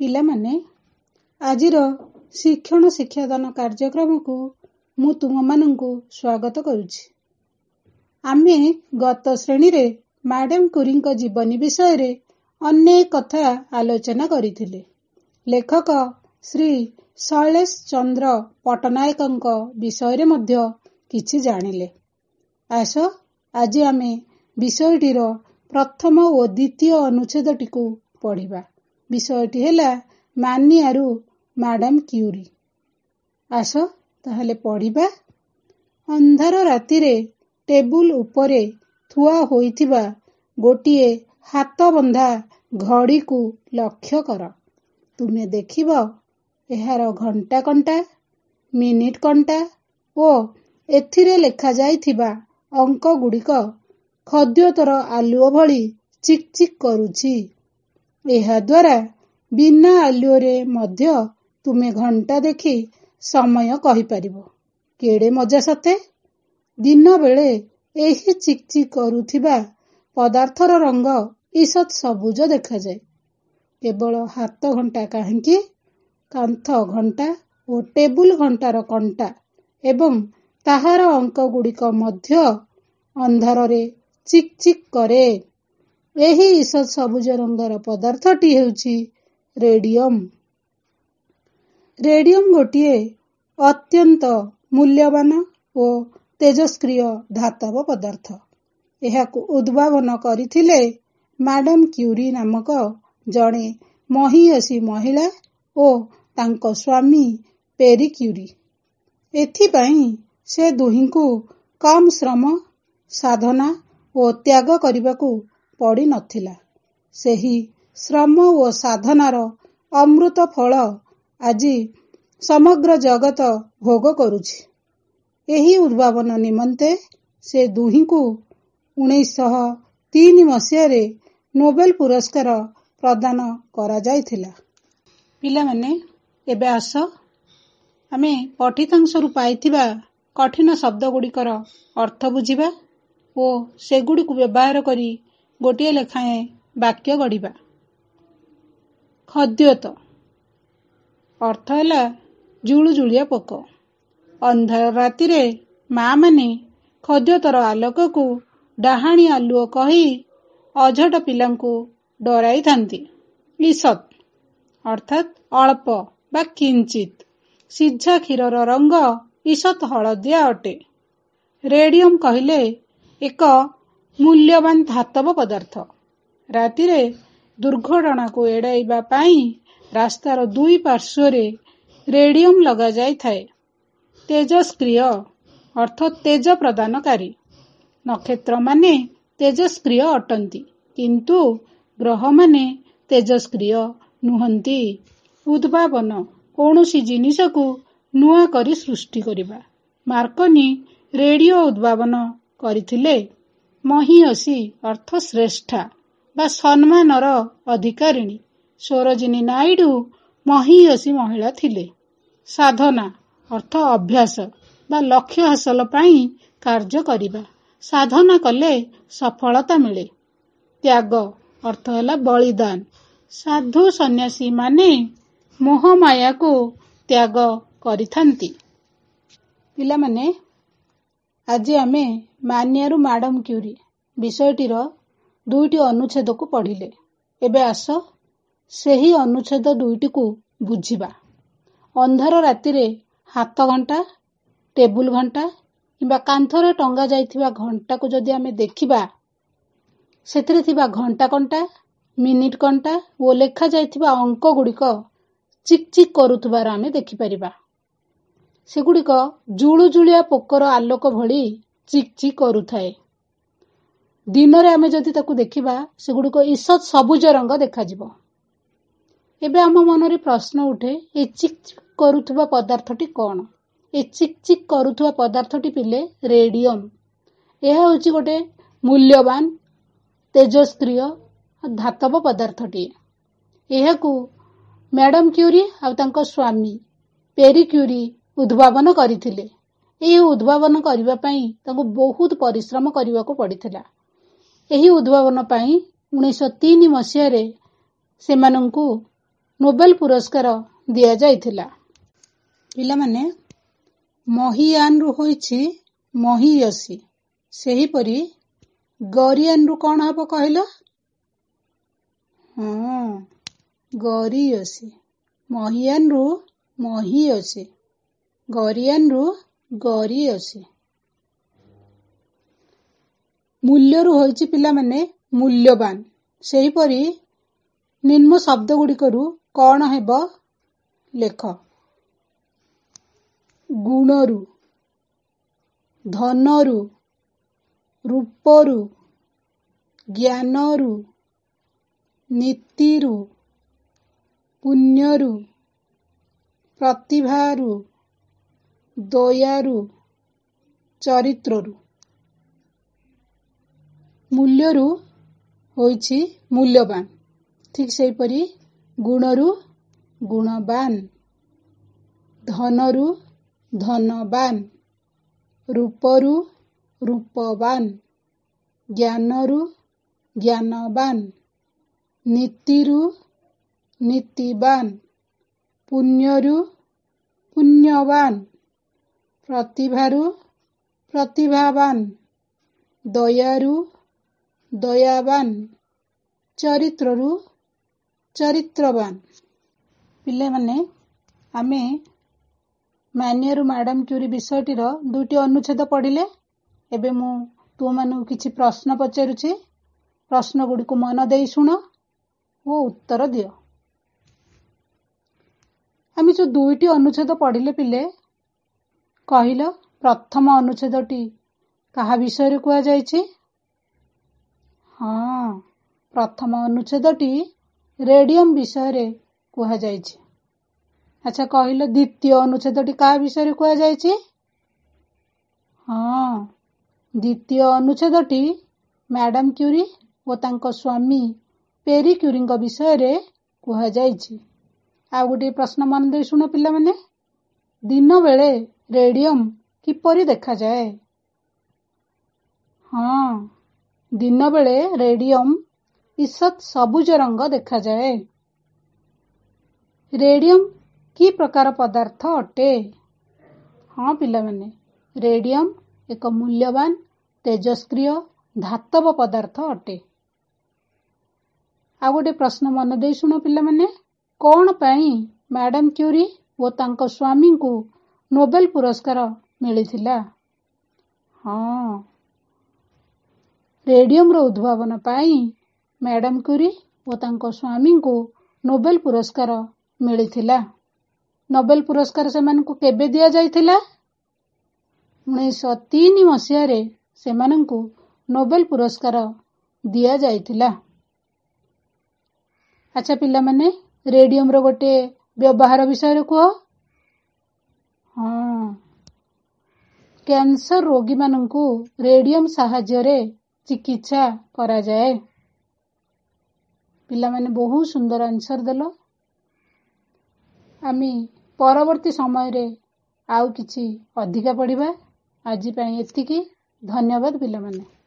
ପିଲାମାନେ ଆଜିର ଶିକ୍ଷଣ ଶିକ୍ଷାଦାନ କାର୍ଯ୍ୟକ୍ରମକୁ ମୁଁ ତୁମମାନଙ୍କୁ ସ୍ୱାଗତ କରୁଛି। ଆମେ ଗତ ଶ୍ରେଣୀରେ ମ୍ୟାଡାମ କୁରୀଙ୍କ ଜୀବନୀ ବିଷୟରେ ଅନେକ କଥା ଆଲୋଚନା କରିଥିଲେ। ଲେଖକ ଶ୍ରୀ ଶୈଳେଶ ଚନ୍ଦ୍ର ପଟ୍ଟନାୟକଙ୍କ ବିଷୟରେ ମଧ୍ୟ କିଛି ଜାଣିଲେ। ଆସ ଆଜି ଆମେ ବିଷୟଟିର ପ୍ରଥମ ଓ ଦ୍ୱିତୀୟ ଅନୁଚ୍ଛେଦଟିକୁ ପଢିବା। ବିଷୟଟି ହେଲା ମାନିଆରୁ ମ୍ୟାଡାମ କ୍ୟୁରି। ଆସ ତାହେଲେ ପଢିବା। ଅନ୍ଧାର ରାତିରେ ଟେବୁଲ ଉପରେ ଥୁଆ ହୋଇଥିବା ଗୋଟିଏ ହାତବନ୍ଧା ଘଡ଼ିକୁ ଲକ୍ଷ୍ୟ କର। ତୁମେ ଦେଖିବ ଏହାର ଘଣ୍ଟା କଣ୍ଟା ମିନିଟ କଣ୍ଟା ଓ ଏଥିରେ ଲେଖାଯାଇଥିବା ଅଙ୍କଗୁଡ଼ିକ ଖଦ୍ୟୋତର ଆଲୁଅ ଭଳି ଚିକ୍ ଚିକ୍ କରୁଛି। ଏହାଦ୍ୱାରା ବିନା ଆଲୁଅରେ ମଧ୍ୟ ତୁମେ ଘଣ୍ଟା ଦେଖି ସମୟ କହିପାରିବ। କେଡ଼େ ମଜା ସତେ? ଦିନ ବେଳେ ଏହି ଚିକ୍ ଚିକ୍ କରୁଥିବା ପଦାର୍ଥର ରଙ୍ଗ ଇଷତ୍ ସବୁଜ ଦେଖାଯାଏ। କେବଳ ହାତ ଘଣ୍ଟା କାହିଁକି? କାନ୍ଥ ଘଣ୍ଟା ଓ ଟେବୁଲ ଘଣ୍ଟାର କଣ୍ଟା ଏବଂ ତାହାର ଅଙ୍କଗୁଡ଼ିକ ମଧ୍ୟ ଅନ୍ଧାରରେ ଚିକ୍ ଚିକ୍ କରେ। ଏହି ଇଷତ୍ ସବୁଜ ରଙ୍ଗର ପଦାର୍ଥଟି ହେଉଛି ରେଡିୟମ୍। ରେଡିୟମ୍ ଗୋଟିଏ ଅତ୍ୟନ୍ତ ମୂଲ୍ୟବାନ ଓ ତେଜସ୍କ୍ରିୟ ଧାତବ ପଦାର୍ଥ। ଏହାକୁ ଉଦ୍ଭାବନ କରିଥିଲେ ମ୍ୟାଡାମ କ୍ୟୁରି ନାମକ ଜଣେ ମହିୟସୀ ମହିଳା ଓ ତାଙ୍କ ସ୍ୱାମୀ ପେରି କ୍ୟୁରି। ଏଥିପାଇଁ ସେ ଦୁହିଁଙ୍କୁ କମ୍ ଶ୍ରମ ସାଧନା ଓ ତ୍ୟାଗ କରିବାକୁ ପଡ଼ିନଥିଲା। ସେହି ଶ୍ରମ ଓ ସାଧନାର ଅମୃତ ଫଳ ଆଜି ସମଗ୍ର ଜଗତ ଭୋଗ କରୁଛି। ଏହି ଉଦ୍ଭାବନ ନିମନ୍ତେ ସେ ଦୁହିଁଙ୍କୁ ଉଣେଇଶହ ତିନି ମସିହାରେ ନୋବେଲ ପୁରସ୍କାର ପ୍ରଦାନ କରାଯାଇଥିଲା। ପିଲାମାନେ ଏବେ ଆସ। ଆମେ ପଠିତାଂଶରୁ ପାଇଥିବା କଠିନ ଶବ୍ଦଗୁଡ଼ିକର ଅର୍ଥ ବୁଝିବା ଓ ସେଗୁଡ଼ିକୁ ବ୍ୟବହାର କରି ଗୋଟିଏ ଲେଖାଏଁ ବାକ୍ୟ ଗଢ଼ିବା। ଖଦ୍ୟୋତ। ଅର୍ଥ ହେଲା ଜୁଳୁଜୁଳିଆ ପୋକ। ଅନ୍ଧାର ରାତିରେ ମାମାନେ ଖଦ୍ୟୋତର ଆଲୋକକୁ ଡାହାଣୀ ଆଲୁଅ କହି ଅଝଟ ପିଲାଙ୍କୁ ଡରାଇଥାନ୍ତି। ଇସତ୍ ଅର୍ଥାତ୍ ଅଳ୍ପ ବା କିଞ୍ଚିତ। ସିଝା କ୍ଷୀରର ରଙ୍ଗ ଇସତ୍ ହଳଦିଆ ଅଟେ। ରେଡିୟମ୍ କହିଲେ ଏକ ମୂଲ୍ୟବାନ ଧାତବ ପଦାର୍ଥ। ରାତିରେ ଦୁର୍ଘଟଣାକୁ ଏଡ଼ାଇବା ପାଇଁ ରାସ୍ତାର ଦୁଇ ପାର୍ଶ୍ୱରେ ରେଡିୟମ୍ ଲଗାଯାଇଥାଏ। ତେଜସ୍କ୍ରିୟ ଅର୍ଥ ତେଜ ପ୍ରଦାନକାରୀ ନକ୍ଷତ୍ରମାନେ ତେଜସ୍କ୍ରିୟ ଅଟନ୍ତି କିନ୍ତୁ ଗ୍ରହମାନେ ତେଜସ୍କ୍ରିୟ ନୁହନ୍ତି। ଉଦ୍ଭାବନ କୌଣସି ଜିନିଷକୁ ନୂଆ କରି ସୃଷ୍ଟି କରିବା। ମାର୍କନି ରେଡିଓ ଉଦ୍ଭାବନ କରିଥିଲେ। ମହିୟସୀ ଅର୍ଥ ଶ୍ରେଷ୍ଠା ବା ସମ୍ମାନର ଅଧିକାରିଣୀ। ସୋରଜିନୀ ନାଇଡୁ ମହିୟସୀ ମହିଳା ଥିଲେ। ସାଧନା ଅର୍ଥ ଅଭ୍ୟାସ ବା ଲକ୍ଷ୍ୟ ହାସଲ ପାଇଁ କାର୍ଯ୍ୟ କରିବା। ସାଧନା କଲେ ସଫଳତା ମିଳେ। ତ୍ୟାଗ ଅର୍ଥ ହେଲା ବଳିଦାନ। ସାଧୁ ସନ୍ନ୍ୟାସୀମାନେ ମୋହମାୟାକୁ ତ୍ୟାଗ କରିଥାନ୍ତି। ପିଲାମାନେ ଆଜି ଆମେ ମାନିଆରୁ ମ୍ୟାଡାମ କ୍ୟୁରି ବିଷୟଟିର ଦୁଇଟି ଅନୁଚ୍ଛେଦକୁ ପଢିଲେ। ଏବେ ଆସ ସେହି ଅନୁଚ୍ଛେଦ ଦୁଇଟିକୁ ବୁଝିବା। ଅନ୍ଧାର ରାତିରେ ହାତ ଘଣ୍ଟା ଟେବୁଲ ଘଣ୍ଟା କିମ୍ବା କାନ୍ଥରେ ଟଙ୍ଗା ଯାଇଥିବା ଘଣ୍ଟାକୁ ଯଦି ଆମେ ଦେଖିବା ସେଥିରେ ଥିବା ଘଣ୍ଟା କଣ୍ଟା ମିନିଟ କଣ୍ଟା ଓ ଲେଖାଯାଇଥିବା ଅଙ୍କ ଗୁଡ଼ିକ ଚିକ୍ ଚିକ୍ କରୁଥିବାର ଆମେ ଦେଖିପାରିବା। ସେଗୁଡ଼ିକ ଜୁଳୁଜୁଳିଆ ପୋକର ଆଲୋକ ଭଳି ଚିକ୍ ଚିକ୍ କରୁଥାଏ। ଦିନରେ ଆମେ ଯଦି ତାକୁ ଦେଖିବା ସେଗୁଡ଼ିକ ଇଷତ୍ ସବୁଜ ରଙ୍ଗ ଦେଖାଯିବ। ଏବେ ଆମ ମନରେ ପ୍ରଶ୍ନ ଉଠେ ଏ ଚିକ୍ ଚିକ୍ କରୁଥିବା ପଦାର୍ଥଟି କ'ଣ? ଏ ଚିକ୍ ଚିକ୍ କରୁଥିବା ପଦାର୍ଥଟି ପିଲେ ରେଡିୟମ୍। ଏହା ହେଉଛି ଗୋଟେ ମୂଲ୍ୟବାନ ତେଜସ୍କ୍ରିୟ ଧାତବ ପଦାର୍ଥଟିଏ। ଏହାକୁ ମ୍ୟାଡାମ କ୍ୟୁରି ଆଉ ତାଙ୍କ ସ୍ୱାମୀ ପେରି କ୍ୟୁରି ଉଦ୍ଭାବନ କରିଥିଲେ। ଏହି ଉଦ୍ଭାବନ କରିବା ପାଇଁ ତାଙ୍କୁ ବହୁତ ପରିଶ୍ରମ କରିବାକୁ ପଡ଼ିଥିଲା। ଏହି ଉଦ୍ଭାବନ ପାଇଁ ଉଣେଇଶହ ତିନି ମସିହାରେ ସେମାନଙ୍କୁ ନୋବେଲ ପୁରସ୍କାର ଦିଆଯାଇଥିଲା। ପିଲାମାନେ ମହିୟାନରୁ ହୋଇଛି ମହିୟସୀ। ସେହିପରି ଗରିଆନରୁ କ'ଣ ହବ କହିଲ? ହଁ ଗରିୟସୀ। ମହିୟାନରୁ ମହିୟସୀ। ଗରିଆନରୁ ଗରିୟସୀ ମୂଲ୍ୟରୁ ହୋଇଛି ପିଲାମାନେ ମୂଲ୍ୟବାନ। ସେହିପରି ନିମ୍ନ ଶବ୍ଦ ଗୁଡ଼ିକରୁ କ'ଣ ହେବ ଲେଖ। ଗୁଣରୁ ଧନରୁ ରୂପରୁ ଜ୍ଞାନରୁ ନୀତିରୁ ପୁଣ୍ୟରୁ ପ୍ରତିଭାରୁ ଦୟାରୁ ଚରିତ୍ରରୁ। ମୂଲ୍ୟରୁ ହୋଇଛି ମୂଲ୍ୟବାନ। ଠିକ୍ ସେହିପରି ଗୁଣରୁ ଗୁଣବାନ। ଧନରୁ ଧନବାନ। ରୂପରୁ ରୂପବାନ। ଜ୍ଞାନରୁ ଜ୍ଞାନବାନ। ନୀତିରୁ ନୀତିବାନ। ପୁଣ୍ୟରୁ ପୁଣ୍ୟବାନ। ପ୍ରତିଭାରୁ ପ୍ରତିଭାବାନ ଦୟାରୁ ଦୟାବାନ ଚରିତ୍ରରୁ ଚରିତ୍ରବାନ। ପିଲାମାନେ ଆମେ ମାନ୍ୟରୁ ମ୍ୟାଡାମ କ୍ୟୁରି ବିଷୟଟିର ଦୁଇଟି ଅନୁଚ୍ଛେଦ ପଢିଲେ। ଏବେ ମୁଁ ତୁମମାନଙ୍କୁ କିଛି ପ୍ରଶ୍ନ ପଚାରୁଛି। ପ୍ରଶ୍ନ ଗୁଡ଼ିକୁ ମନ ଦେଇ ଶୁଣ ଓ ଉତ୍ତର ଦିଅ। ଆମେ ଯୋଉ ଦୁଇଟି ଅନୁଚ୍ଛେଦ ପଢିଲେ ପିଲେ କହିଲ ପ୍ରଥମ ଅନୁଚ୍ଛେଦଟି କାହା ବିଷୟରେ କୁହାଯାଇଛି ହଁ ପ୍ରଥମ ଅନୁଚ୍ଛେଦଟି ରେଡିୟମ ବିଷୟରେ କୁହାଯାଇଛି। ଆଚ୍ଛା କହିଲ ଦ୍ୱିତୀୟ ଅନୁଚ୍ଛେଦଟି କାହା ବିଷୟରେ କୁହାଯାଇଛି? ହଁ ଦ୍ୱିତୀୟ ଅନୁଚ୍ଛେଦଟି ମ୍ୟାଡାମ କ୍ୟୁରି ଓ ତାଙ୍କ ସ୍ୱାମୀ ପେରି କ୍ୟୁରିଙ୍କ ବିଷୟରେ କୁହାଯାଇଛି। ଆଉ ଗୋଟିଏ ପ୍ରଶ୍ନ ମନ ଦେଇ ଶୁଣ ପିଲାମାନେ। ଦିନ ବେଳେ ରେଡିୟମ କିପରି ଦେଖାଯାଏ? ହଁ ଦିନ ବେଳେ ରେଡିୟମ ଇସତ ସବୁଜ ରଙ୍ଗ ଦେଖାଯାଏ। ରେଡିୟମ କି ପ୍ରକାର ପଦାର୍ଥ ଅଟେ? ହଁ ପିଲାମାନେ ରେଡିୟମ ଏକ ମୂଲ୍ୟବାନ ତେଜସ୍କ୍ରିୟ ଧାତବ ପଦାର୍ଥ ଅଟେ। ଆଉ ଗୋଟେ ପ୍ରଶ୍ନ ମନ ଦେଇ ଶୁଣ ପିଲାମାନେ କ'ଣ ପାଇଁ ମ୍ୟାଡାମ କ୍ୟୁରି ଓ ତାଙ୍କ ସ୍ୱାମୀଙ୍କୁ ନୋବେଲ ପୁରସ୍କାର ମିଳିଥିଲା। ହଁ। ରେଡିୟମର ଉଦ୍ଭାବନ ପାଇଁ ମ୍ୟାଡାମ କ୍ୟୁରି ଓ ତାଙ୍କ ସ୍ୱାମୀଙ୍କୁ ନୋବେଲ ପୁରସ୍କାର ମିଳିଥିଲା। ନୋବେଲ ପୁରସ୍କାର ସେମାନଙ୍କୁ କେବେ ଦିଆଯାଇଥିଲା? ଉଣେଇଶହ ତିନି ମସିହାରେ ସେମାନଙ୍କୁ ନୋବେଲ ପୁରସ୍କାର ଦିଆଯାଇଥିଲା। ଆଚ୍ଛା ପିଲାମାନେ ରେଡିୟମର ଗୋଟେ ବ୍ୟବହାର ବିଷୟରେ କୁହ? ହଁ। କ୍ୟାନ୍ସର ରୋଗୀମାନଙ୍କୁ ରେଡିୟମ ସାହାଯ୍ୟରେ ଚିକିତ୍ସା କରାଯାଏ। ପିଲାମାନେ ବହୁତ ସୁନ୍ଦର ଆନ୍ସର ଦେଲ। ଆମେ ପରବର୍ତ୍ତୀ ସମୟରେ ଆଉ କିଛି ଅଧିକା ପଢିବା। ଆଜି ପାଇଁ ଏତିକି। ଧନ୍ୟବାଦ ପିଲାମାନେ।